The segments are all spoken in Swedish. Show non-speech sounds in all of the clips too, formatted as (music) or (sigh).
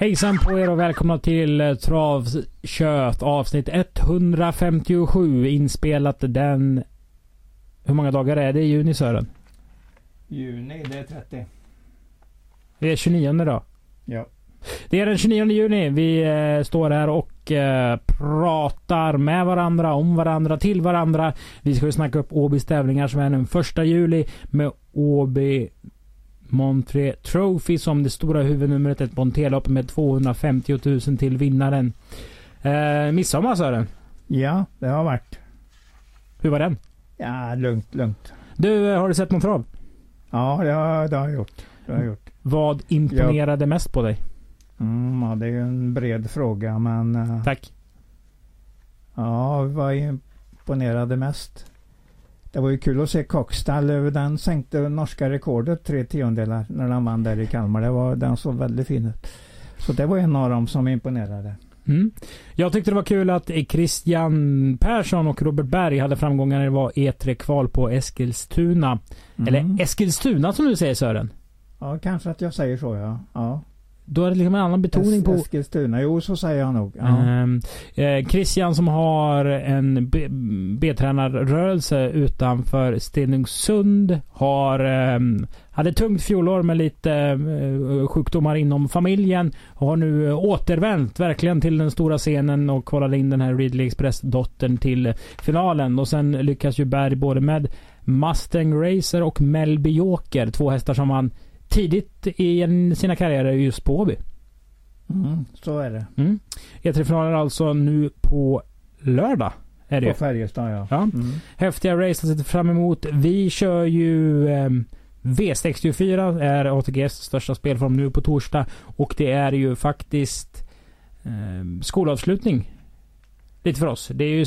Hejsan på er och välkomna till eh, Travkött avsnitt 157 inspelat den... Hur många dagar är det i juni Sören? Juni, det är 30. Det är 29 då. Ja. Det är den 29 juni. Vi eh, står här och eh, pratar med varandra, om varandra, till varandra. Vi ska ju snacka upp Åbys tävlingar som är den 1 juli med Åby Montré Trophy som det stora huvudnumret. Ett Montelopp med 250 000 till vinnaren. Eh, midsommar Sören. Ja, det har varit. Hur var den? Ja, lugnt, lugnt. Du, eh, har du sett någon trav? Ja, det har, det har jag gjort. Det har jag gjort. Vad imponerade mest på dig? Mm, ja, det är en bred fråga, men eh, Tack. ja, vad imponerade mest? Det var ju kul att se Cockstall. Den sänkte norska rekordet tre tiondelar när han vann där i Kalmar. Det var, den såg väldigt fin ut. Så det var en av dem som imponerade. Mm. Jag tyckte det var kul att Christian Persson och Robert Berg hade framgångar när det var E3-kval på Eskilstuna. Mm. Eller Eskilstuna som du säger Sören. Ja, kanske att jag säger så ja. ja. Då är det liksom en annan betoning på... Eskilstuna. Jo, så säger jag nog. Ja. Ehm, eh, Christian som har en B-tränarrörelse utanför Stenungsund har ehm, hade tungt fjolår med lite eh, sjukdomar inom familjen. Har nu eh, återvänt verkligen till den stora scenen och kvalade in den här Ridley Express-dottern till finalen. Och sen lyckas ju Berg både med Mustang Racer och Melby Joker. Två hästar som han tidigt i sina karriärer just på Åby. Mm, så är det. Mm. E3-finalen alltså nu på lördag. Är det. På Färjestad ja. Ja. Mm. Häftiga race att se fram emot. Vi kör ju eh, V64 är ATGs största spelform nu på torsdag. Och det är ju faktiskt eh, skolavslutning. Lite för oss. Det är ju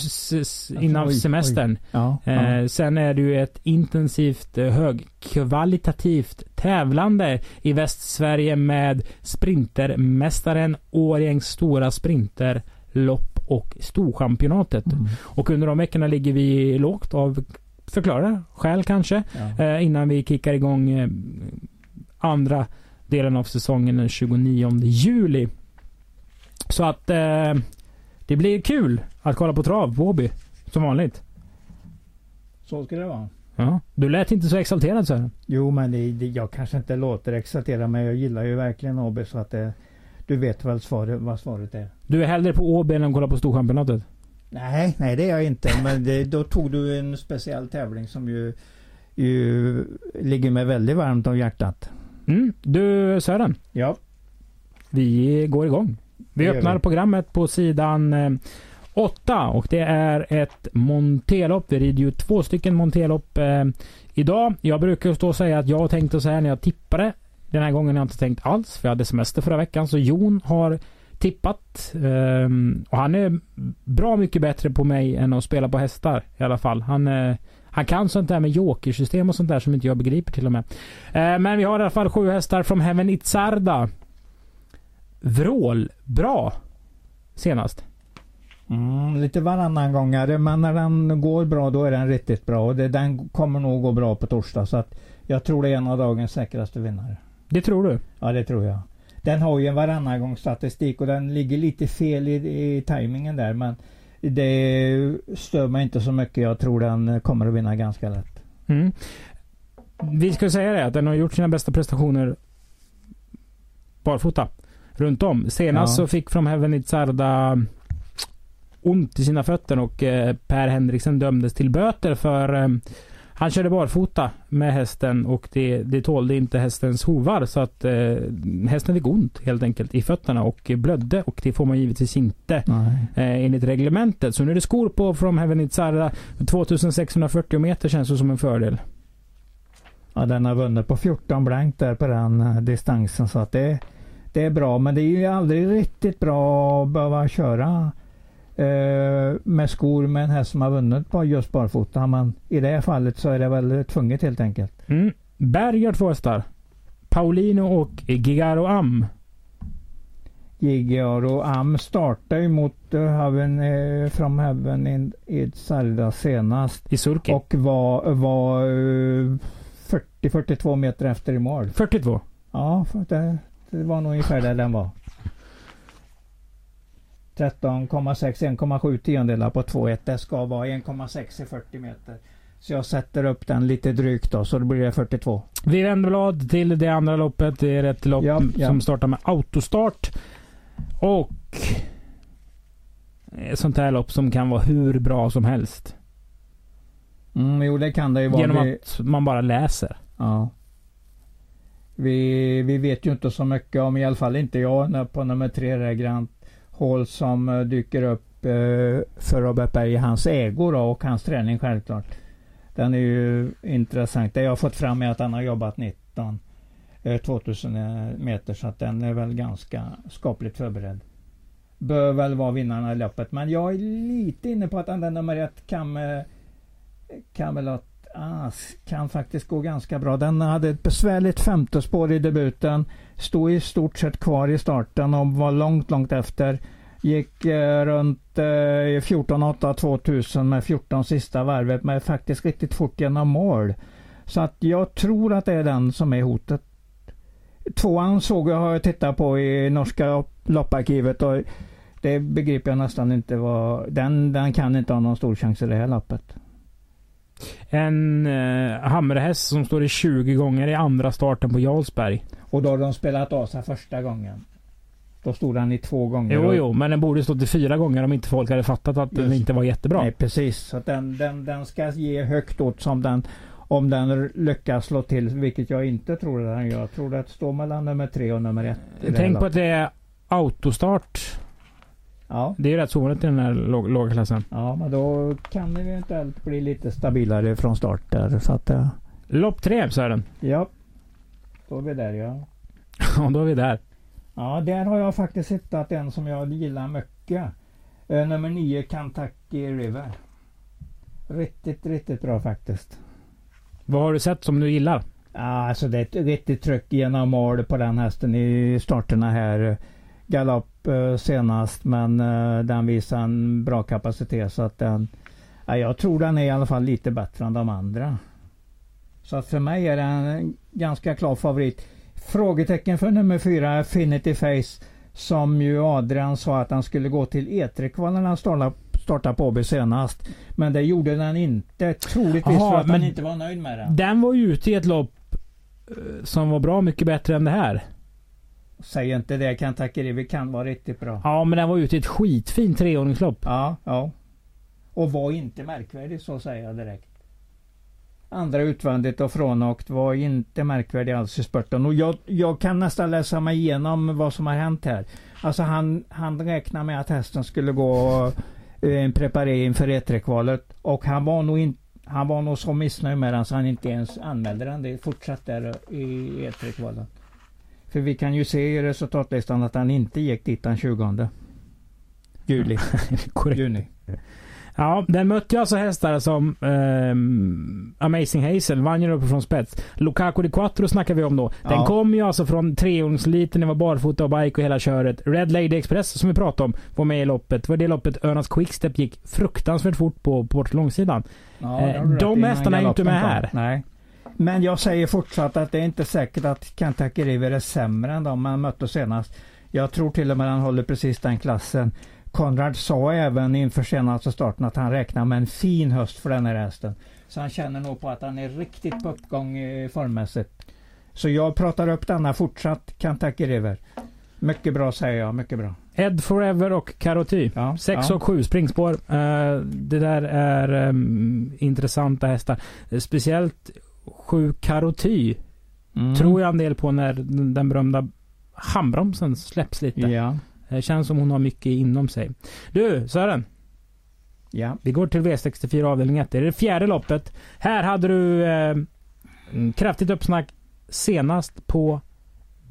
innan oj, oj. semestern. Ja, ja. Eh, sen är det ju ett intensivt eh, högkvalitativt tävlande i Västsverige med Sprintermästaren, Årjängs stora sprinterlopp och Storchampionatet. Mm. Och under de veckorna ligger vi lågt av förklarade skäl kanske. Ja. Eh, innan vi kickar igång eh, andra delen av säsongen den 29 juli. Så att eh, det blir kul att kolla på trav på Åby. Som vanligt. Så ska det vara. Ja. Du lät inte så exalterad Sören. Jo, men det, det, jag kanske inte låter exalterad, men jag gillar ju verkligen Åby så att det, du vet väl svaret, vad svaret är. Du är hellre på Åby än att kolla på Storchampionatet. Nej, nej det är jag inte. Men det, då tog du en speciell tävling som ju, ju ligger mig väldigt varmt om hjärtat. Mm. Du Sören, Ja. vi går igång. Vi öppnar vi. programmet på sidan eh, 8 och det är ett montelopp. Vi rider ju två stycken montelopp eh, idag. Jag brukar stå och säga att jag tänkte så här när jag tippade. Den här gången har jag inte tänkt alls för jag hade semester förra veckan. Så Jon har tippat. ehm, och han är bra mycket bättre på mig än att spela på hästar i alla fall. Han, eh, han kan sånt där med jokersystem och sånt där som inte jag begriper till och med. Eh, men vi har i alla fall sju hästar från Heaven Itzarda. Vrål, bra senast. Mm, lite varannan gångare, men när den går bra då är den riktigt bra. Och det, den kommer nog gå bra på torsdag. Så att jag tror det är en av dagens säkraste vinnare. Det tror du? Ja, det tror jag. Den har ju en varannan gång statistik och den ligger lite fel i, i tajmingen där. Men det stör mig inte så mycket. Jag tror den kommer att vinna ganska lätt. Mm. Vi ska säga det att den har gjort sina bästa prestationer barfota runt om. Senast Ja. så fick From Heaven Itzarda ont i sina fötter och eh, Per Henriksen dömdes till böter för eh, han körde barfota med hästen och det, det tålde inte hästens hovar så att eh, hästen fick ont helt enkelt i fötterna och blödde och det får man givetvis inte eh, enligt reglementet. Så nu är det skor på From Heaven Itzarda. 2640 meter känns det som en fördel. Ja, den har vunnit på 14 blankt där på den eh, distansen så att det, det är bra. Men det är ju aldrig riktigt bra att behöva köra eh, med skor med en häst som har vunnit på just barfota. Men i det här fallet så är det väl tvunget helt enkelt. Mm. Berg har två hästar. Paulino och Gigaro Am. Gigaro Am startar ju mot uh, Heaven, uh, From Heaven in, i Sarda senast. I Sulki. Och var, var uh, 40-42 meter efter i mål. 42? Ja, det, det var nog ungefär där den var. 13,6, 1,7 tiondelar på 2,1. Det ska vara 1,6 i 40 meter. Så jag sätter upp den lite drygt då, så då blir det 42. Vi vänder blad till det andra loppet. Det är ett lopp Ja, ja. som startar med autostart. Och ett sånt här lopp som kan vara hur bra som helst. Mm, jo, det kan det ju vara. Genom att man bara läser. Ja. Vi, vi vet ju inte så mycket om, i alla fall inte jag, när- på nummer tre Grant Hall som eh, dyker upp eh, för Robert Berg i hans ägo då, och hans träning självklart. Den är ju intressant. Det jag har fått fram är att han har jobbat 19 eh, 2000 eh, meter så att den är väl ganska skapligt förberedd. Bör väl vara vinnarna i loppet men jag är lite inne på att den där nummer ett kan Camelot ah, kan faktiskt gå ganska bra. Den hade ett besvärligt femte spår i debuten. Stod i stort sett kvar i starten och var långt, långt efter. Gick eh, runt eh, 14,8 2000 med 14 sista varvet Men faktiskt riktigt fort genom mål. Så att jag tror att det är den som är hotet. Tvåan såg jag, har jag tittat på i norska lopparkivet och det begriper jag nästan inte vad... Den, den kan inte ha någon stor chans i det här loppet. En eh, Hammerhäst som står i 20 gånger i andra starten på Jarlsberg. Och då har de spelat av sig första gången. Då stod han i två gånger. Jo, och- jo, men den borde stått i fyra gånger om inte folk hade fattat att den Just. inte var jättebra. Nej, precis. Så att den, den, den ska ge högt åt som den om den lyckas slå till, vilket jag inte tror att den gör. Jag tror att det står mellan nummer tre och nummer ett. Tänk på att det är autostart. Ja, Det är ju rätt så ovanligt i den här låg- låga klassen. ja, men då kan det eventuellt bli lite stabilare från start där. Så att, eh, Lopp tre, Sören. ja. Då är vi där ja. (laughs) Ja, då är vi där. Ja, där har jag faktiskt hittat en som jag gillar mycket. Eh, nummer nio, Kentucky River. Riktigt, riktigt bra faktiskt. Vad har du sett som du gillar? Ja, alltså det är ett riktigt tryck genom mål på den hästen i starterna här. Galopp eh, senast men eh, den visar en bra kapacitet så att den... Ja, jag tror den är i alla fall lite bättre än de andra. Så att för mig är den en ganska klar favorit. Frågetecken för nummer fyra, Affinity Face. Som ju Adrian sa att han skulle gå till E3-kval när han startade, på AB senast. Men det gjorde den inte. Troligtvis Jaha, för att men- han inte var nöjd med den. Den var ju ute i ett lopp eh, som var bra mycket bättre än det här. Säg inte det, Kentucky River kan vara riktigt bra. Ja, men den var ute i ett skitfint treordningslopp. Ja, ja. Och var inte märkvärdig så säger jag direkt. Andra utvändigt och frånåkt var inte märkvärdig alls i spurten. Och jag, jag kan nästan läsa mig igenom vad som har hänt här. Alltså han, han räknar med att hästen skulle gå eh, en preparé inför E3-kvalet. Och han var nog inte han var nog så missnöjd med den så han inte ens anmälde den. Det fortsatte där i E3-kvalen. För vi kan ju se i resultatlistan att han inte gick dit den 20 juli. (laughs) Korrekt. juni. Ja, den mötte ju alltså hästar som ehm, Amazing Hazel, vann ju uppifrån spets. Lukaku de Quattro snackar vi om då. Den Ja. kom ju alltså från treordensliten, det var barfota och bike och hela köret. Red Lady Express som vi pratade om var med i loppet. Det var det loppet Örnas Quickstep gick fruktansvärt fort på, på bort långsidan. Ja, Eh, de hästarna är ju inte med här. Nej. Men jag säger fortsatt att det är inte säkert att Kentucky River är sämre än de man mötte senast. Jag tror till och med han håller precis den klassen. Konrad sa även inför senaste starten att han räknar med en fin höst för den här hästen. Så han känner nog på att han är riktigt på uppgång eh, formmässigt. Så jag pratar upp denna fortsatt Kentucky River. Mycket bra säger jag, mycket bra. Ed Forever och Karoty. Ja, 6 ja. och 7 springspår. Eh, det där är ehm, intressanta hästar. Speciellt 7 Karoty Mm. tror jag en del på när den berömda handbromsen släpps lite. Ja, Det känns som hon har mycket inom sig. Du Sören, ja. vi går till V64 avdelning 1. Det är det fjärde loppet. Här hade du eh, kraftigt uppsnack senast på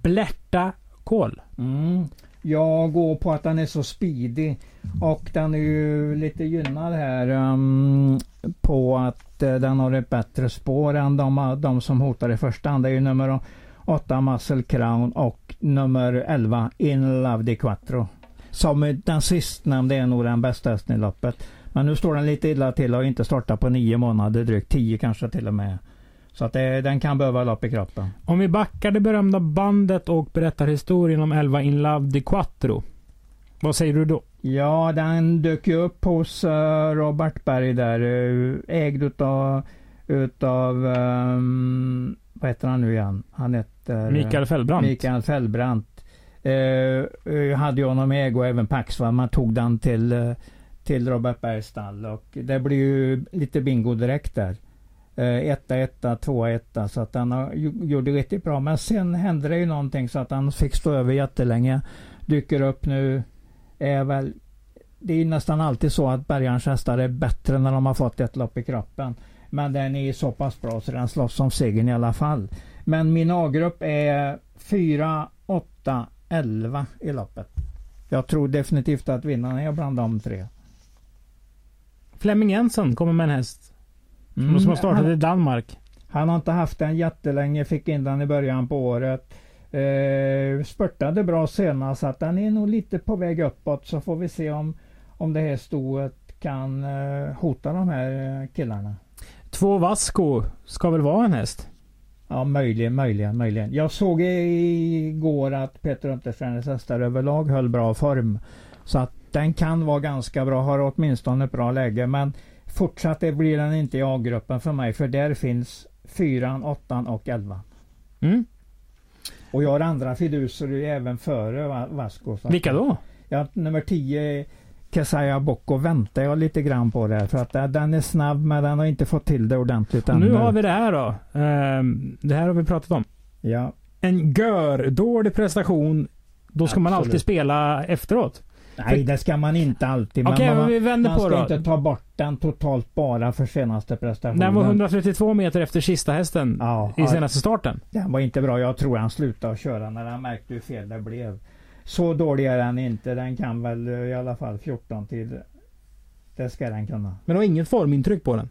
Blärta kol. Mm. Jag går på att den är så speedig och den är ju lite gynnad här um, på att den har ett bättre spår än de, de som hotar i första hand. Det är ju nummer 8 Muscle Crown och nummer 11 In Love Di Quattro. Som den sistnämnda är nog den bästa hästen i loppet. Men nu står den lite illa till och har inte startat på nio månader, drygt tio kanske till och med. Så att det, den kan behöva lopp i kroppen. Om vi backar det berömda bandet och berättar historien om 11 In Love Di Quattro. Vad säger du då? Ja, den dök ju upp hos uh, Robert Berg där. Uh, ägd utav, utav um, vad heter han nu igen? Han heter Mikael Fellbrandt. Mikael Fellbrandt. Uh, hade ju honom i ägo och även Paxman. Man tog den till, till Robert Bergs stall och det blev ju lite bingo direkt där. Eh, etta, etta, tvåa, etta. Så att han har, gjorde riktigt bra. Men sen hände det ju någonting så att han fick stå över jättelänge. Dyker upp nu. Är väl, det är nästan alltid så att Bergarns hästar är bättre när de har fått ett lopp i kroppen. Men den är så pass bra så den slåss om segern i alla fall. Men min A-grupp är 4, 8, 11 i loppet. Jag tror definitivt att vinnaren är bland de tre. Flemming Jensen kommer med en häst Mm. Som har startat han, i Danmark. Han har inte haft den jättelänge, fick in den i början på året. Eh, spurtade bra senast, så att den är nog lite på väg uppåt. Så får vi se om, om det här stoet kan eh, hota de här eh, killarna. Två Vasco ska väl vara en häst? Ja, möjligen, möjligen, möjligen. Jag såg igår att Peter Unterstrands hästar överlag höll bra form. Så att den kan vara ganska bra, har åtminstone ett bra läge. Men Fortsatt blir den inte i A-gruppen för mig för där finns fyran, åttan och elvan. Mm. Och jag har andra fiduser även före Vasco. Vilka då? Ja, nummer 10 Kesaya Bocco väntar jag lite grann på där för att den är snabb men den har inte fått till det ordentligt ännu. Nu har vi det här då. Ehm, det här har vi pratat om. Ja. En gör dålig prestation. Då ska Absolut. man alltid spela efteråt. Nej, det ska man inte alltid. Okej, okay, man, vi vänder man på ska inte ta bort den totalt bara för senaste prestationen. Den var 132 meter efter sista hästen ja, i senaste starten. Den var inte bra. Jag tror han slutade köra när han märkte hur fel det blev. Så dålig är den inte. Den kan väl i alla fall 14 till. Det ska den kunna. Men har inget formintryck på den?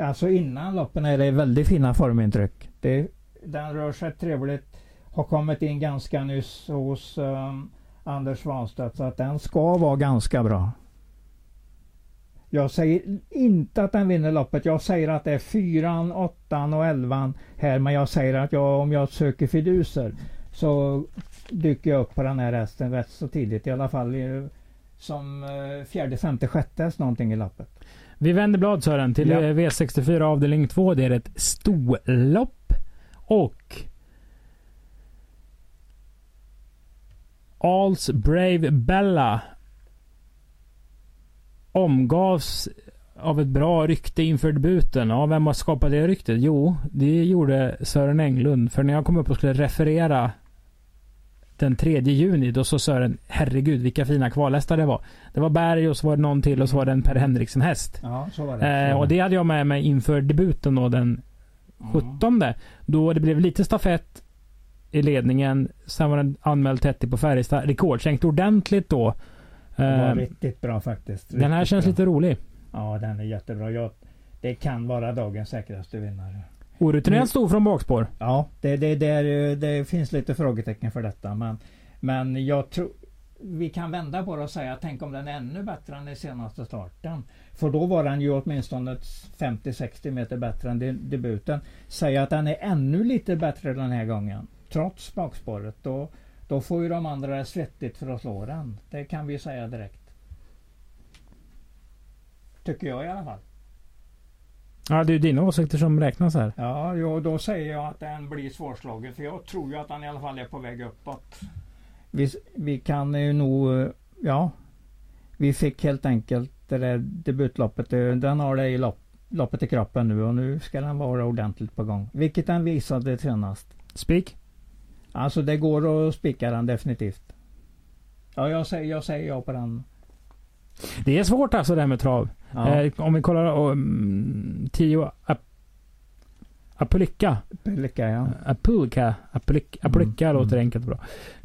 Alltså innan loppen är det väldigt fina formintryck. Det, den rör sig trevligt. Har kommit in ganska nyss hos um, Anders Svanstedt. Så att den ska vara ganska bra. Jag säger inte att den vinner loppet. Jag säger att det är fyran, åttan och elvan här. Men jag säger att jag, om jag söker fiduser så dyker jag upp på den här hästen rätt så tidigt. I alla fall som eh, fjärde, femte, sjätte häst någonting i loppet. Vi vänder blad Sören till ja. V64 avdelning 2. Det är ett storlopp. Och Alls Brave Bella omgavs av ett bra rykte inför debuten. Ja, vem har skapat det ryktet? Jo, det gjorde Sören Englund. För när jag kom upp och skulle referera den 3 juni, då sa Sören herregud vilka fina kvalhästar det var. Det var Berg och så var det någon till och så var det en Per Henriksen häst. Ja, så var det. Eh, och det hade jag med mig inför debuten då den 17. Mm. Då det blev lite stafett i ledningen. Sen var den anmäld 30 på Färjestad. Rekordsänkt ordentligt då. Det var uh, riktigt bra faktiskt. Riktigt den här känns bra. lite rolig. Ja, den är jättebra. Jag, det kan vara dagens säkraste vinnare. Orutinerad stor från bakspår. Ja, det, det, det, det, finns lite frågetecken för detta. Men, men jag tror vi kan vända på det och säga tänk om den är ännu bättre än den senaste starten. För då var den ju åtminstone 50-60 meter bättre än debuten. Säg att den är ännu lite bättre den här gången trots bakspåret. Då, då får ju de andra det svettigt för att slå den. Det kan vi säga direkt. Tycker jag i alla fall. Ja, det är dina åsikter som räknas här. Ja, jo, då säger jag att den blir svårslagen. För jag tror ju att den i alla fall är på väg uppåt. Vi, vi kan ju nog, ja. Vi fick helt enkelt det där debutloppet. Den har det i lopp, loppet i kroppen nu och nu ska den vara ordentligt på gång. Vilket den visade senast. Spik? Alltså det går att spika den definitivt. Ja, jag säger, jag säger ja på den. Det är svårt alltså det här med trav. Ja. Eh, om vi kollar um, 10 Apulika. Apulika, ja. Apulika. Apulika, Apulika mm. låter enkelt och bra.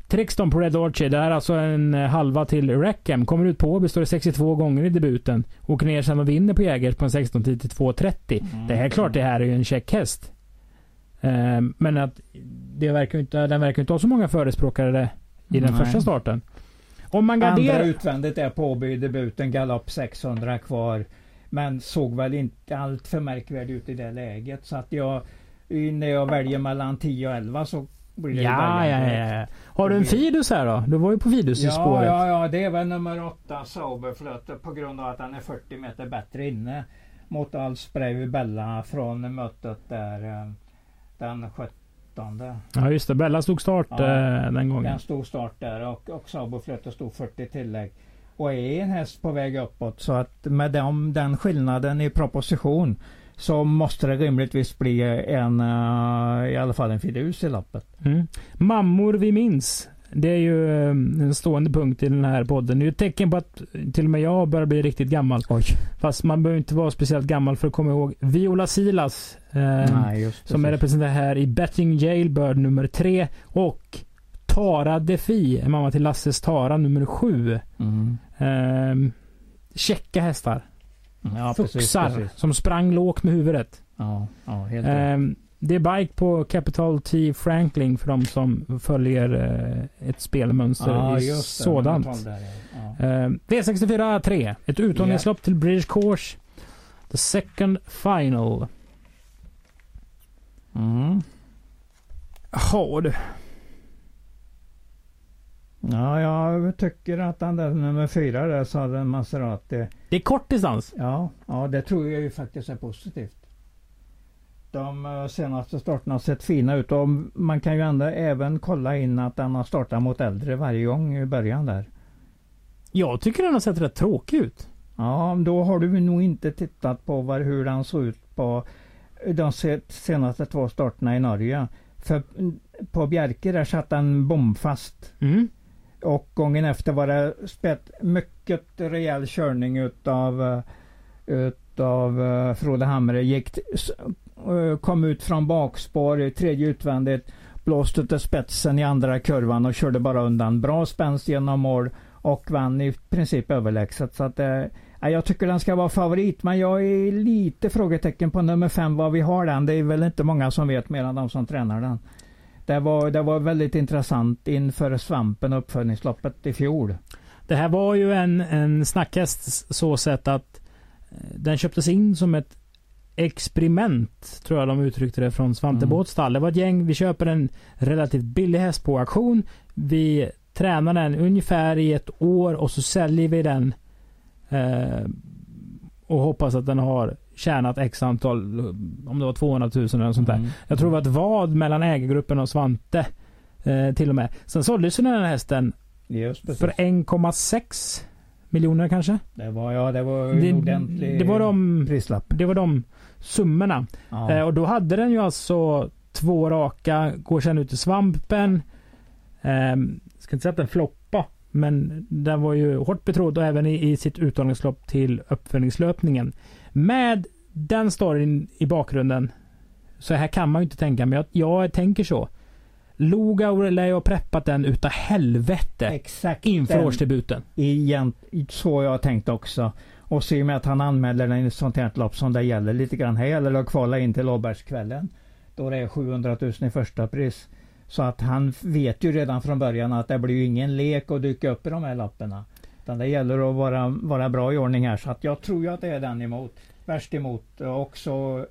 Trixton på Red Orchard. Det är alltså en eh, halva till Reckham. Kommer ut på består 62 gånger i debuten. Åker ner sen och vinner på Jägers på en 16 tid till 2.30. Mm. Det här är klart, det här är ju en check häst. Um, men att det verkar inte, den verkar inte ha så många förespråkare i den Nej. första starten. Om man garderar... Andra utvändigt är Påby i debuten, galopp 600 kvar. Men såg väl inte allt för märkvärdig ut i det läget. Så att jag, när jag väljer mellan 10 och 11 så blir det ja, ja, ja, ja. Har du en Fidus här då? Du var ju på Fidus ja, i spåret. Ja, ja, det är väl nummer 8 Sauberflöte på grund av att han är 40 meter bättre inne. Mot Alsbrevi Bella från mötet där eh, den 17 Ja just det, Bella stod start ja, eh, den gången. Den stod start där och, och Sauberflöte stod 40 tillägg och är en häst på väg uppåt. Så att med dem, den skillnaden i proposition så måste det rimligtvis bli en, uh, i alla fall en fidus i lappet. Mm. Mammor vi minns. Det är ju eh, en stående punkt i den här podden. Det är ett tecken på att till och med jag börjar bli riktigt gammal. Oj. Fast man behöver inte vara speciellt gammal för att komma ihåg Viola Silas. Eh, Nej, som är representerad här i Betting Jailbird nummer tre. Och Tara Defi, mamma till Lasses Tara nummer sju. Mm. Eh, checka hästar. Ja, Fuxar precis, precis. som sprang lågt med huvudet. Ja, ja, helt eh, det är bike på Capital T Franklin för de som följer eh, ett spelmönster ja, i sådant. Där, ja. eh, V64 3. Ett uttagningslopp yeah. till British Course. The second final. Mm. Du. Ja, jag tycker att den där nummer fyra där, Southern Maserati. Det är kort distans. Ja, ja, det tror jag ju faktiskt är positivt. De eh, senaste starterna har sett fina ut och man kan ju ändå även kolla in att den har startat mot äldre varje gång i början där. Jag tycker den har sett rätt tråkig ut. Ja, då har du nog inte tittat på var, hur den såg ut på de senaste två starterna i Norge. För på Bjerke där satt den bombfast. Mm. Och gången efter var det spett mycket rejäl körning utav, eh, utav uh, Frode Hamre. Gick, Eh, kom ut från bakspår, tredje utvändigt, blåste till spetsen i andra kurvan och körde bara undan. Bra spänst genom mål och vann i princip överlägset. Så att, eh, jag tycker den ska vara favorit, men jag är lite frågetecken på nummer fem, var vi har den. Det är väl inte många som vet mer än de som tränar den. Det var, det var väldigt intressant inför svampen och uppföljningsloppet i fjol. Det här var ju en, en snackhäst så sett att eh, den köptes in som ett experiment, tror jag de uttryckte det, från Svante mm. Båtstall. Det var ett gäng, vi köper en relativt billig häst på auktion. Vi tränar den ungefär i ett år och så säljer vi den eh, och hoppas att den har tjänat x antal, om det var 200 000 eller sånt där. Mm. Jag tror det var ett vad mellan ägargruppen och Svante. Eh, till och med. Sen såldes den här hästen för 1,6 miljoner kanske. Det var, ja, det var en ordentlig det var de, prislapp. Det var de summorna. Ja. Eh, och då hade den ju alltså två raka, går sen ut i svampen. Eh, ska inte säga att den floppa men den var ju hårt betrodd och även i, i sitt uttagningslopp till uppföljningslöpningen. Med den storyn i bakgrunden. Så här kan man ju inte tänka, men jag, jag tänker så. Lugauer lär ju ha preppat den utav helvete Exakt inför den, årsdebuten. Igen, så jag tänkt också. Och så i och med att han anmäler den i ett sånt här lopp som det gäller lite grann. Här gäller det att kvala in till Åbergskvällen. Då det är 700 000 i första pris. Så att han vet ju redan från början att det blir ju ingen lek att dyka upp i de här lapparna. Utan det gäller att vara, vara bra i ordning här. Så att jag tror ju att det är den emot. Värst emot. Också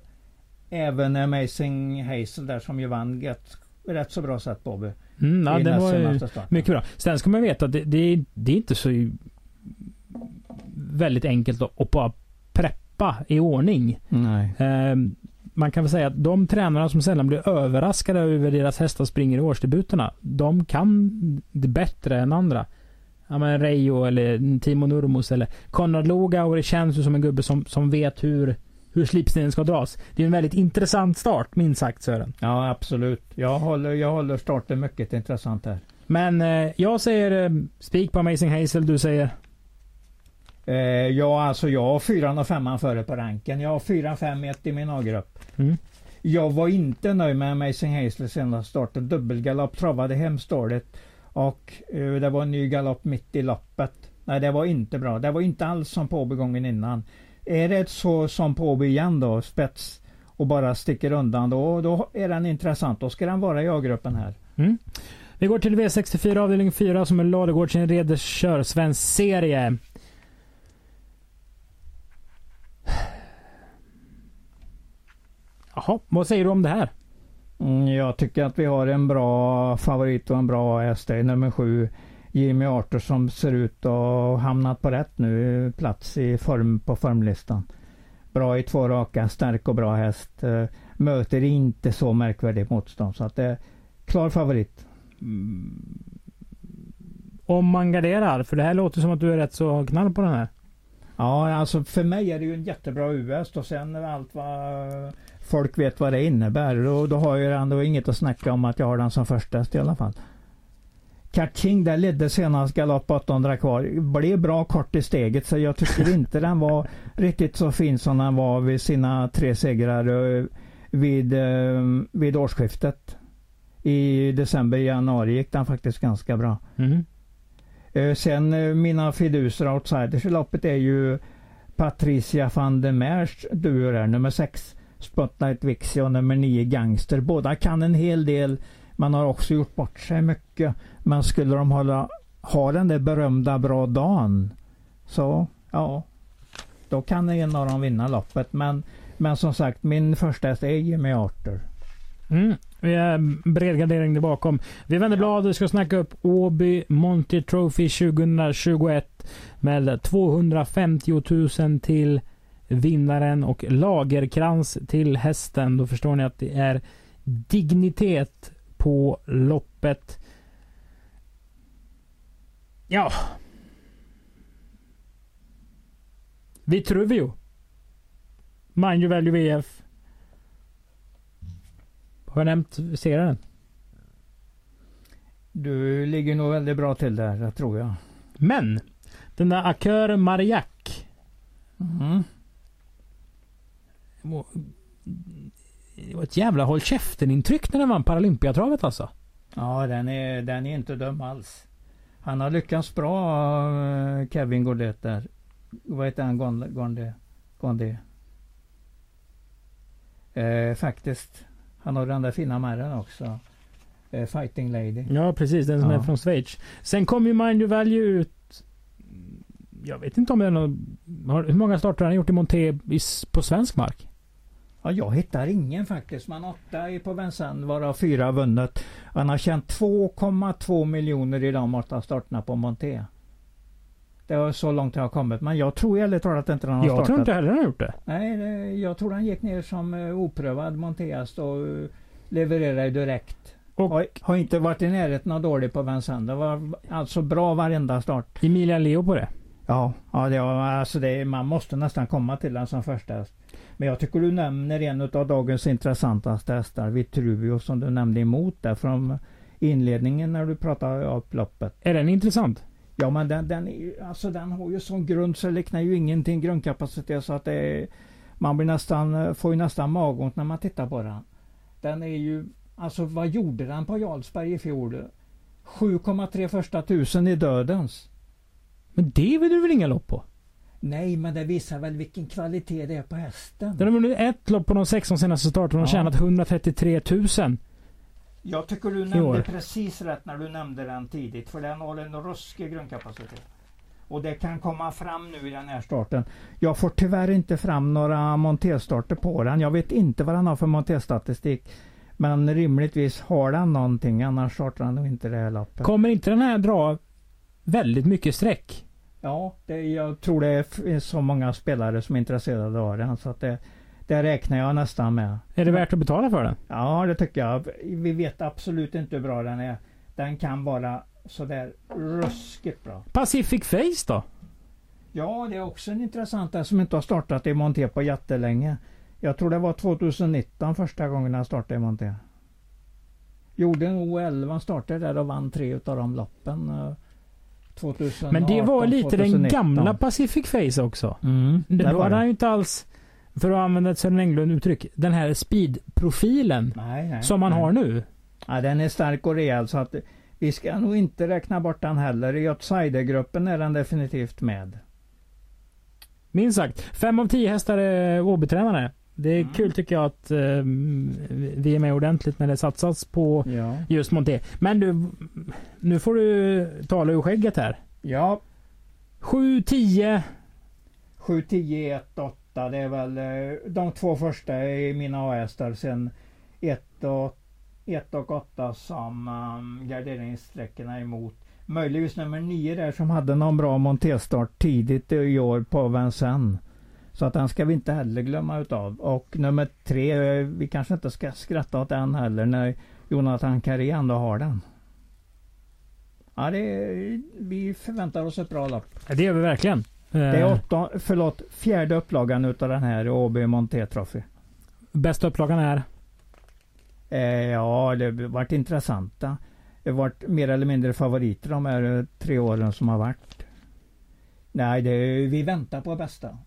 även Amazing Hazel där som ju vann rätt, rätt så bra sätt Bobby. Mm, ja, det var mycket bra. Sen ska man veta att det, det, det är inte så väldigt enkelt att, bara preppa i ordning. Nej. Eh, man kan väl säga att de tränarna som sällan blir överraskade över deras hästar springer i årsdebuterna. De kan det bättre än andra ja, men Reijo eller Timo Nurmos eller Konrad Logauer det känns ju som en gubbe som, som vet hur, hur slipstenen ska dras. Det är en väldigt intressant start, minst sagt Sören. Ja, absolut. Jag håller, jag håller starten mycket intressant här. Men eh, jag säger eh, spik på Amazing Hazel, du säger? Eh, ja, alltså jag har fyran och femman före på ranken. Jag har fyran, fem, ett i min A-grupp. Mm. Jag var inte nöjd med Amazing Hazel senaste starten. Dubbelgalopp travade hemskt dåligt. Och uh, det var en ny galopp mitt i loppet. Nej, det var inte bra. Det var inte alls som på gången innan. Är det så som på igen då, spets och bara sticker undan, då, då är den intressant. Då ska den vara i A-gruppen här. Mm. Vi går till V64 avdelning 4 som är Ladugårdsinredes körsvensk serie. Jaha, vad säger du om det här? Mm, jag tycker att vi har en bra favorit och en bra häst. Nummer sju Jimmy Arthur som ser ut att ha hamnat på rätt nu. Plats i form på formlistan. Bra i två raka, stark och bra häst. Eh, möter inte så märkvärdigt motstånd. Så att det är klar favorit. Mm. Om man garderar, för det här låter som att du är rätt så knall på den här. Ja, alltså för mig är det ju en jättebra US och sen allt vad folk vet vad det innebär. Och då har jag ändå inget att snacka om att jag har den som första i alla fall. King där ledde senast galopp 800 kvar. Blev bra kort i steget så jag tycker (laughs) inte den var riktigt så fin som den var vid sina tre segrar eh, vid, eh, vid årsskiftet. I december, januari gick den faktiskt ganska bra. Mm. Sen mina fiduser outsiders i loppet är ju Patricia van der Meers duo nummer 6 Spotlight Vixie och nummer 9 Gangster. Båda kan en hel del. Man har också gjort bort sig mycket. Men skulle de hålla, ha den där berömda bra dagen så ja, då kan en av dem vinna loppet. Men, men som sagt, min första häst är Jimmy Arthur. Mm. Vi är bredgardering där bakom. Vi vänder blad och ska snacka upp Åby Monty Trophy 2021 med 250 000 till vinnaren och lagerkrans till hästen. Då förstår ni att det är dignitet på loppet. Ja. Vitruvio. Mind you value VF. Har jag nämnt serien? Du ligger nog väldigt bra till där, tror jag. Men! Den där Akör Mariac. Mm. Det var ett jävla håll käften-intryck när den vann Paralympiatravet alltså. Ja, den är, den är inte dum alls. Han har lyckats bra, eh, Kevin Godet där. Vad heter han? Gondé? Gondé. Eh, faktiskt. Han har den där fina märren också. Eh, Fighting Lady. Ja, precis. Den som ja. är från Schweiz. Sen kom ju Mind Your Value ut. Jag vet inte om det är någon... Hur många starter har han gjort i Monté på svensk mark? Ja, jag hittar ingen faktiskt. Man åtta är på Vincennes varav fyra vunnet. Han har tjänat 2,2 miljoner i de åtta starterna på Monté. Det var så långt jag har kommit. Men jag tror ärligt talat inte han har jag startat. Jag tror inte heller han har gjort det. Nej, det, jag tror han gick ner som uh, oprövad monteast och uh, levererade direkt. Och har, har, inte varit i närheten av dålig på Vincennes. Det var alltså bra varenda start. Emilia Leo på det? Ja, ja det var, alltså det, man måste nästan komma till den som första häst. Men jag tycker du nämner en av dagens intressantaste hästar, Vitruvio, som du nämnde emot där från inledningen när du pratade om loppet. Är den intressant? Ja, men den, den, är, alltså, den har ju sån grund så liknar ju ingenting grundkapacitet så att det är, man blir nästan, får ju nästan magont när man tittar på den. Den är ju, alltså vad gjorde den på Jarlsberg i fjol? 7,3 första tusen i dödens. Men det vill du väl inga lopp på? Nej, men det visar väl vilken kvalitet det är på hästen. Den har vunnit ett lopp på de 16 senaste starterna och ja. tjänat 133 000. Jag tycker du nämnde precis rätt när du nämnde den tidigt. För den har en ruskig grundkapacitet. Och det kan komma fram nu i den här starten. Jag får tyvärr inte fram några montéstarter på den. Jag vet inte vad den har för monterstatistik. Men rimligtvis har den någonting, annars startar den nog inte det här loppet. Kommer inte den här dra väldigt mycket streck? Ja, det, jag tror det finns så många spelare som är intresserade av den. Så att det, det räknar jag nästan med. Är det värt att betala för den? Ja, det tycker jag. Vi vet absolut inte hur bra den är. Den kan vara sådär ruskigt bra. Pacific Face då? Ja, det är också en intressant där som inte har startat i Monté på jättelänge. Jag tror det var 2019 första gången han startade i Monté. Gjorde en O11 startade där och vann tre utav de loppen. 2018, Men det var lite 2019. den gamla Pacific Face också. Mm, det då var han ju inte alls för att använda ett Sören Englund-uttryck, den här speedprofilen Nej, nej. som man nej. har nu. Ja, den är stark och rejäl så att vi ska nog inte räkna bort den heller. I outsidergruppen är den definitivt med. Minst sagt. Fem av tio hästar är Åbytränare. Det är Mm. kul tycker jag att eh, vi är med ordentligt när det satsas på Ja. just Monté. Men du, nu får du tala ur skägget här. Ja, 7, 10. 7, 10, 1, 8. Det är väl eh, de två första i mina A-hästar. Sen 1 och, 1 och 8 som um, garderingssträckorna emot. Möjligtvis nummer 9 där som hade någon bra monterstart tidigt i år på Vincennes. Så att den ska vi inte heller glömma utav. Och nummer 3, vi kanske inte ska skratta åt den heller när Jonathan Carré ändå har den. Ja, det vi förväntar oss ett bra lopp. Det gör vi verkligen. Det är Eh, åtta, förlåt, fjärde upplagan utav den här Åby Monté Trophy. bästa upplagan är? Eh, ja, det har varit intressanta. Det har varit mer eller mindre favoriter de här eh, tre åren som har varit. Nej, det, vi väntar på bästa.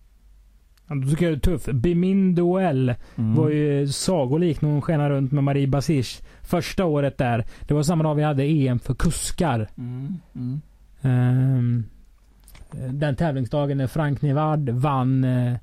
Ja, Då tycker jag det är tuff. Bimin Duell Mm. var ju sagolik när hon skenade runt med Marie Basish. Första året där. Det var samma dag vi hade EM för kuskar. Mm. Mm. Ehm, den tävlingsdagen när Frank Nivard vann eh,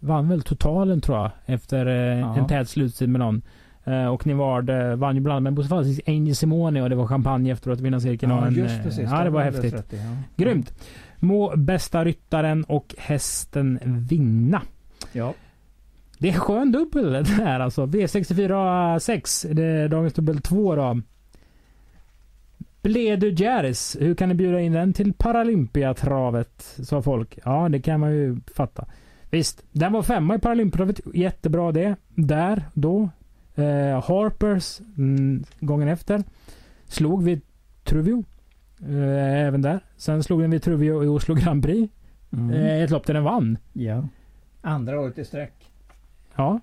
vann väl totalen tror jag efter eh, Ja. en tät sluttid med någon. Eh, och Nivard eh, vann ju bland annat med Bosse Falsis Angel Simone och det var champagne efteråt vinnarcirkeln. och Ja, en, just eh, precis. Ja, det var häftigt. rätt i, ja. Grymt. Må bästa ryttaren och hästen vinna. Ja. Det är en skön dubbel det här alltså. V64 6. Det är dagens dubbel 2 då. Bledu Järis. Hur kan ni bjuda in den till Paralympiatravet? Sa folk. Ja, det kan man ju fatta. Visst, den var femma i Paralympiatravet. Jättebra det. Där, då. Eh, Harpers mm, gången efter. Slog vid Truvio. Eh, även där. Sen slog den vid Truvio i Oslo Grand Prix. Mm. Eh, ett lopp där den vann. ja. Andra året i sträck. Ja.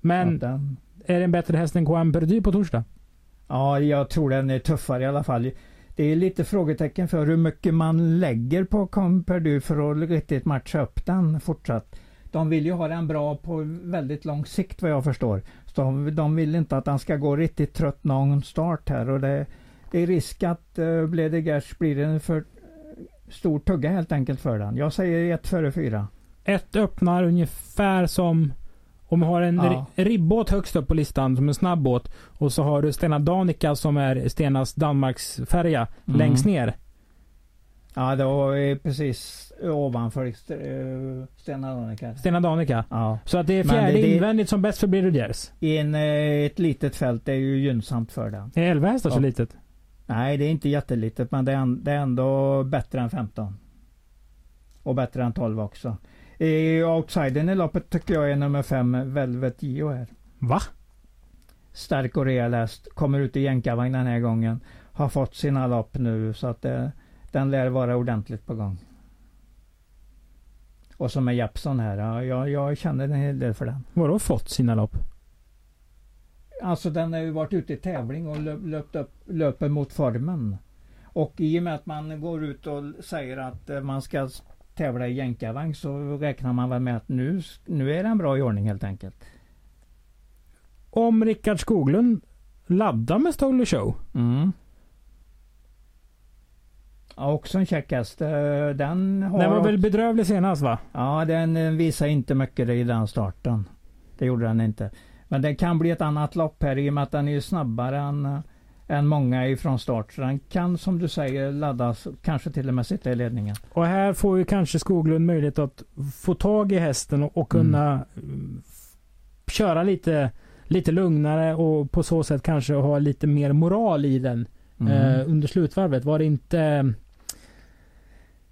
Men den- är det en bättre häst än Perdy på torsdag? Ja, jag tror den är tuffare i alla fall. Det är lite frågetecken för hur mycket man lägger på Comperdu för att riktigt matcha upp den fortsatt. De vill ju ha den bra på väldigt lång sikt vad jag förstår. Så de, de vill inte att den ska gå riktigt trött någon start här och det, det är risk att uh, Bledegers blir en för stor tugga helt enkelt för den. Jag säger ett före fyra. Ett öppnar ungefär som om vi har en Ja. ri- ribbåt högst upp på listan som en snabb båt och så har du Stena Danica som är Stenas Danmarks färja Mm. längst ner. Ja, det var precis ovanför uh, Stena Danica. Stena Danica. Ja. Så att det är fjärde det- invändigt som bäst för Birger I en, eh, ett litet fält är ju gynnsamt för den. Är 11 hästar så Ja. litet? Nej, det är inte jättelitet men det är, det är ändå bättre än 15. Och bättre än 12 också. I outsidern i loppet tycker jag är nummer 5, Velvet Gio här. Va? Stark och rejäl häst. Kommer ut i jänkarvagn den här gången. Har fått sina lopp nu så att det, den lär vara ordentligt på gång. Och som är Jeppson här. Ja, jag, jag känner en hel del för den. Vadå fått sina lopp? Alltså den har ju varit ute i tävling och löp, löpt upp, löper mot formen. Och i och med att man går ut och säger att eh, man ska tävla i jänkarvagn så räknar man väl med att nu, nu är den bra i ordning helt enkelt. Om Rickard Skoglund laddar med Stole Show. Mm. Ja, också en käck häst. Den har Den var väl bedrövlig senast va? Ja, den eh, visar inte mycket i den starten. Det gjorde den inte. Men det kan bli ett annat lopp här i och med att den är snabbare än, eh, än många ifrån start. Så den kan som du säger laddas, kanske till och med sitta i ledningen. Och här får ju kanske Skoglund möjlighet att få tag i hästen och, och kunna mm, f- köra lite, lite lugnare och på så sätt kanske ha lite mer moral i den Mm. eh, under slutvarvet. Var det inte eh,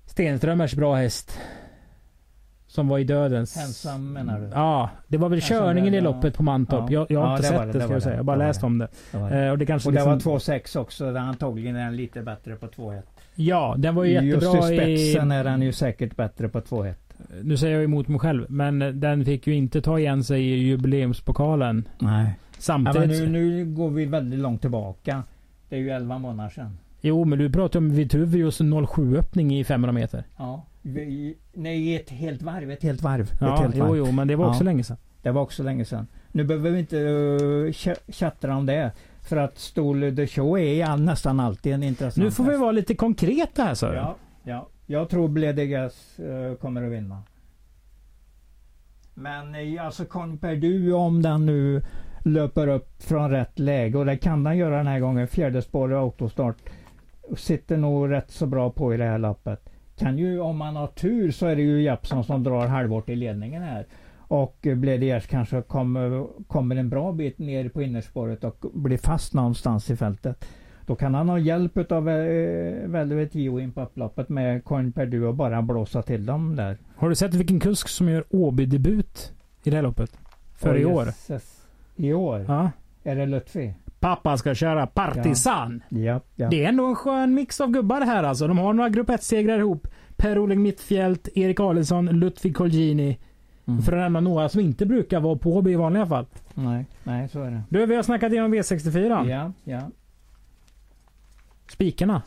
Stenströmers bra häst som var i dödens? Ensam menar du? Ja, det var väl Ensam körningen i ja. loppet på Mantorp. Ja. Jag, jag har Ja, inte det var sett det, det, det ska var jag säga. det. Jag har bara Det var läst det. om det. Det var det. Eh, och det kanske Och det liksom, var 2,6 också. Antagligen är den lite bättre på 2,1. Ja, den var ju Just jättebra i spetsen i... är den ju säkert bättre på 2,1. Nu säger jag emot mig själv, men den fick ju inte ta igen sig i jubileumspokalen. Nej. Ja, Samtidigt... nu, nu går vi väldigt långt tillbaka. Det är ju 11 månader sedan. Jo, men du pratar om Vitruvius 07 öppning i 500 meter. Ja, nej, ett helt varv. Ett helt varv. Ja, ett helt jo, varv. jo, men det var också Ja. länge sedan. Det var också länge sedan. Nu behöver vi inte uh, tjattra om det. För att Stol the Show är nästan alltid en intressant Nu får vi vara lite konkreta här Sören. Ja, ja. Jag tror Bledegas uh, kommer att vinna. Men eh, alltså Conperdu om den nu löper upp från rätt läge och det kan den göra den här gången. Fjärde spår i autostart. Sitter nog rätt så bra på i det här loppet. Kan ju om man har tur så är det ju Jeppsson som drar halvårt i ledningen här. Och Bledegas kanske kommer, kommer en bra bit ner på innerspåret och blir fast någonstans i fältet. Då kan han ha hjälp av eh, Velvet Gio in på upploppet med Coin Perdu och bara blåsa till dem där. Har du sett vilken kusk som gör Åby-debut i det här loppet? För i Oj, år. jösses. I år? Ja. Är det Lutfi? Pappa ska köra Partisan. Ja. ja. Det är ändå en skön mix av gubbar här alltså. De har några grupp 1-segrar ihop. Per-Oleg Mittfält, Erik Adelsson, Lutfi Colgjini. Mm. För att nämna några som inte brukar vara på Åby i vanliga fall. Nej, nej, så är det. Du, vi har snackat igenom V64. Ja, ja. Spikarna.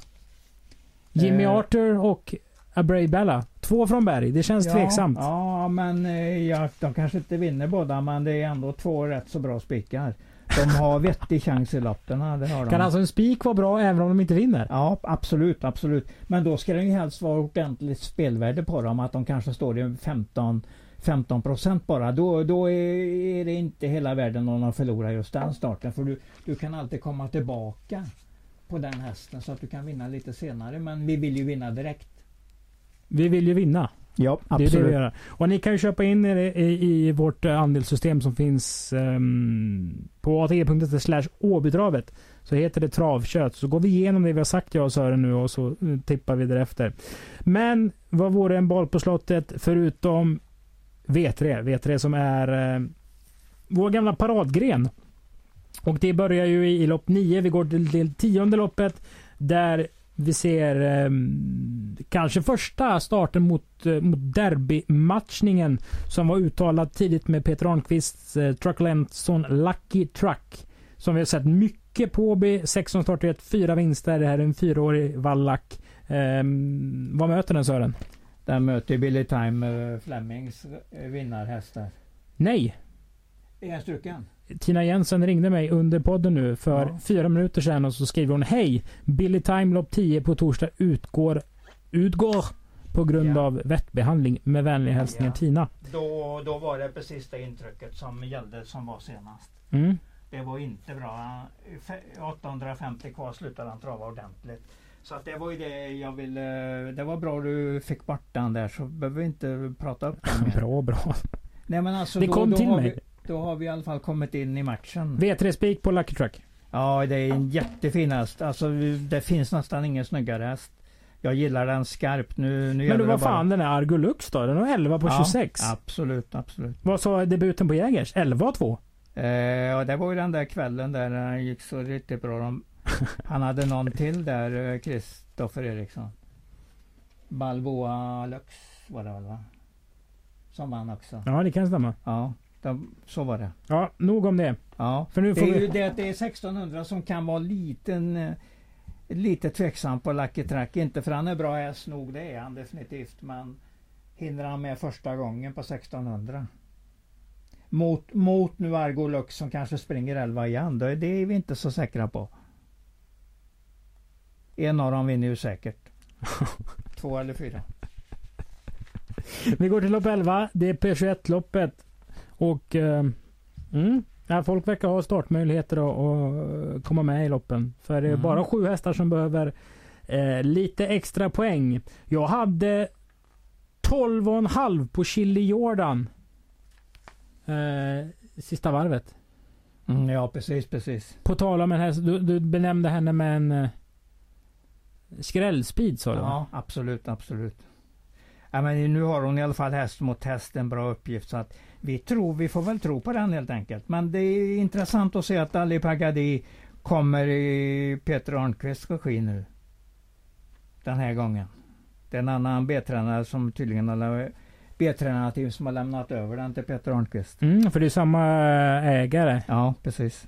Jimmy Eh. Arthur och Abray Bella. Två från Berg. Det känns ja, tveksamt. Ja, men eh, ja, de kanske inte vinner båda, men det är ändå två rätt så bra spikar. De har vettig chans i lotterna, det har de. Kan alltså en spik vara bra även om de inte vinner? Ja, absolut, absolut. Men då ska det ju helst vara ordentligt spelvärde på dem. Att de kanske står i 15 15 procent bara. Då, då är det inte hela världen om de förlorar just den starten. För du, du kan alltid komma tillbaka på den hästen så att du kan vinna lite senare. Men vi vill ju vinna direkt. Vi vill ju vinna. Ja, Det är det vi gör. Och ni kan ju köpa in er i, i vårt eh, andelssystem som finns um, på ate.se slash åbytravet. Så heter det travkött. Så går vi igenom det vi har sagt jag och Sören nu och så eh, tippar vi därefter. Men vad vore en boll på slottet förutom V3? V3 som är eh, vår gamla paradgren. Och det börjar ju i, i lopp 9. Vi går till, till tionde loppet. Där vi ser eh, kanske första starten mot, eh, mot derbymatchningen som var uttalad tidigt med Peter Arnqvists eh, Truck Lenson Lucky Truck. Som vi har sett mycket på. 16 starter, ett, fyra vinster. Det här är en fyraårig vallack. Eh, vad möter den Sören? Den möter Billy Time eh, Flemings eh, vinnarhästar. Nej, jag struken? Tina Jensen ringde mig under podden nu för Ja. fyra minuter sedan och så skriver hon Hej! Billy Time lopp 10 på torsdag utgår, utgår på grund Ja. av vettbehandling. Med vänliga hälsningar Ja. Tina. Då, då var det precis det intrycket som gällde som var senast. Mm. Det var inte bra. Fe- 850 kvar slutade han trava ordentligt. Så att det var ju det jag ville. Det var bra du fick bort den där så behöver vi inte prata upp den mer. (laughs) Bra, bra. Nej men alltså Det då, kom då till mig. Vi, då har vi i alla fall kommit in i matchen. V3 spik på Lucky Truck. Ja det är en jättefin häst. Alltså det finns nästan ingen snyggare häst. Jag gillar den skarpt. Nu, nu Men det vad bara- fan den är Argulux då? Den har 11 på Ja, 26. Absolut, absolut. Vad sa debuten på Jägers? 11 och 2? Eh, ja, det var ju den där kvällen där det gick så riktigt bra. De, (laughs) han hade någon till där, eh, Kristoffer Eriksson. Balboa Lux var det väl va? Som vann också. Ja, det kan stämma. Ja, de, så var det. Ja, nog om det. Ja. För nu Det får är ju vi... det att det är 1600 som kan vara liten eh, lite tveksam på Lucky Track. Inte för han är bra häst nog, det är han definitivt. Men hinner han med första gången på 1600? Mot, mot nu Argo Lux som kanske springer 11 igen. då är Det är vi inte så säkra på. En av dem vinner ju säkert. (laughs) Två eller fyra. Vi går till lopp 11. Det är P21-loppet. Och eh, mm, ja, folk verkar ha startmöjligheter att, komma med i loppen. För det är Mm. bara sju hästar som behöver eh, lite extra poäng. Jag hade 12,5 på Chili Jordan. Eh, sista varvet. Mm, ja, precis, precis. På tal om en häst. Du, du benämnde henne med en eh, skrällspeed sa du? Ja, absolut, absolut. Ja, men nu har hon i alla fall häst mot häst en bra uppgift så att vi tror, vi får väl tro på den helt enkelt. Men det är intressant att se att Ali Pagadi kommer i Peter Arnqvists regi nu. Den här gången. Det är en annan B-tränare som tydligen har B-tränarteam som har lämnat över den till Peter Arnqvist. Mm, för det är samma eh, ägare. Ja, precis.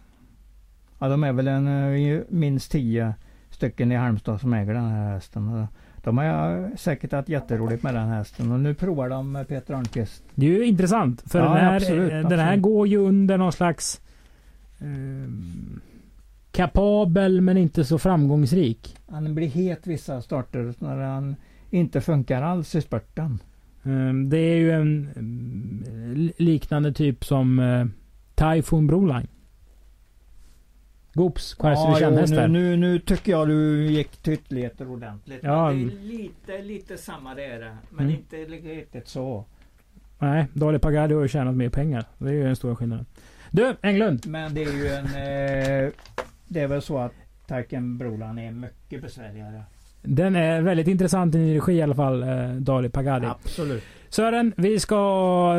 Ja, de är väl en, eh, minst tio stycken i Halmstad som äger den här hästen. De har säkert haft jätteroligt med den hästen och nu provar de med Peter Örnqvist. Det är ju intressant. För Ja, den, här, absolut, den här absolut. går ju under någon slags eh, kapabel men inte så framgångsrik. Han blir het vissa starter när han inte funkar alls i spurten. Eh, det är ju en mm, liknande typ som eh, Typhoon Broline. Goops, Quercy Ja, nu, nu, nu tycker jag du gick till ytterligheter ordentligt. Ja. Det är lite, lite samma det är det. Men Mm. inte riktigt så. Nej, Dali Pagadi har ju tjänat mer pengar. Det är ju den stora skillnaden. Du, Englund. Men det är ju en... Eh, det är väl så att Taiken Brolan är mycket besvärligare. Den är väldigt intressant i regi i alla fall, eh, Dali Pagadi. Absolut. Sören, vi ska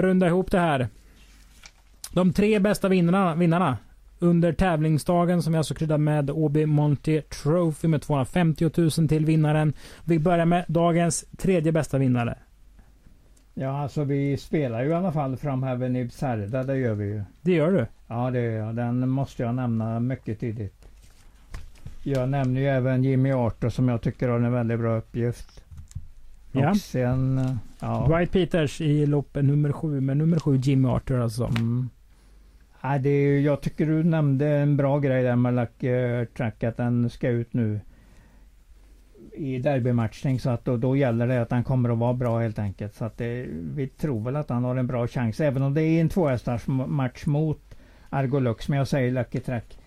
runda ihop det här. De tre bästa vinnarna, vinnarna under tävlingsdagen som vi alltså kryddar med Åby Monty Trophy med 250 000 till vinnaren. Vi börjar med dagens tredje bästa vinnare. Ja, alltså vi spelar ju i alla fall Framhäven i Särda, det gör vi ju. Det gör du. Ja, det gör jag. Den måste jag nämna mycket tidigt. Jag nämner ju även Jimmy Arthur som jag tycker har en väldigt bra uppgift. Ja. Och sen... eh, Ja. Dwight Peters i lopp nummer sju med nummer sju Jimmy Arthur alltså. Mm. Ja, det är, jag tycker du nämnde en bra grej där med Lucky eh, Track att den ska ut nu i derbymatchning så att då, då gäller det att den kommer att vara bra helt enkelt. Så att det, vi tror väl att han har en bra chans även om det är en tvåhästars match mot Argolux. Men jag säger Lucky Track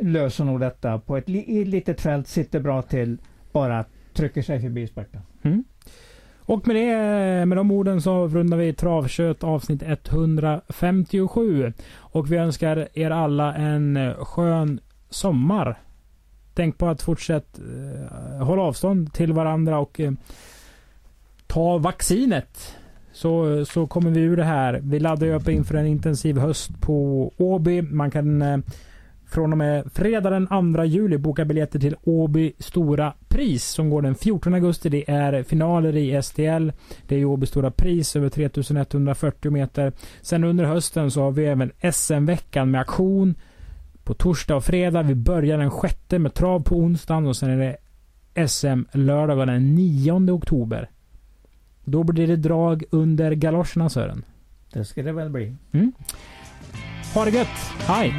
löser nog detta på ett i ett litet fält, sitter bra till, bara trycker sig förbi spurten. Mm. Och med, det, med de orden så rundar vi Travkött avsnitt 157. Och vi önskar er alla en eh, skön sommar. Tänk på att fortsätta eh, hålla avstånd till varandra och eh, ta vaccinet. Så, eh, så kommer vi ur det här. Vi laddar ju upp inför en intensiv höst på Åby. Man kan eh, från och med fredag den 2 juli boka biljetter till Åby Stora Pris som går den 14 augusti. Det är finaler i STL. Det är Åby Stora Pris över 3140 meter. Sen under hösten så har vi även SM-veckan med aktion på torsdag och fredag. Vi börjar den 6 med trav på onsdagen och sen är det SM lördagen den 9 oktober. Då blir det drag under galoscherna Sören. Det ska det väl bli. Ha det gött! Hej!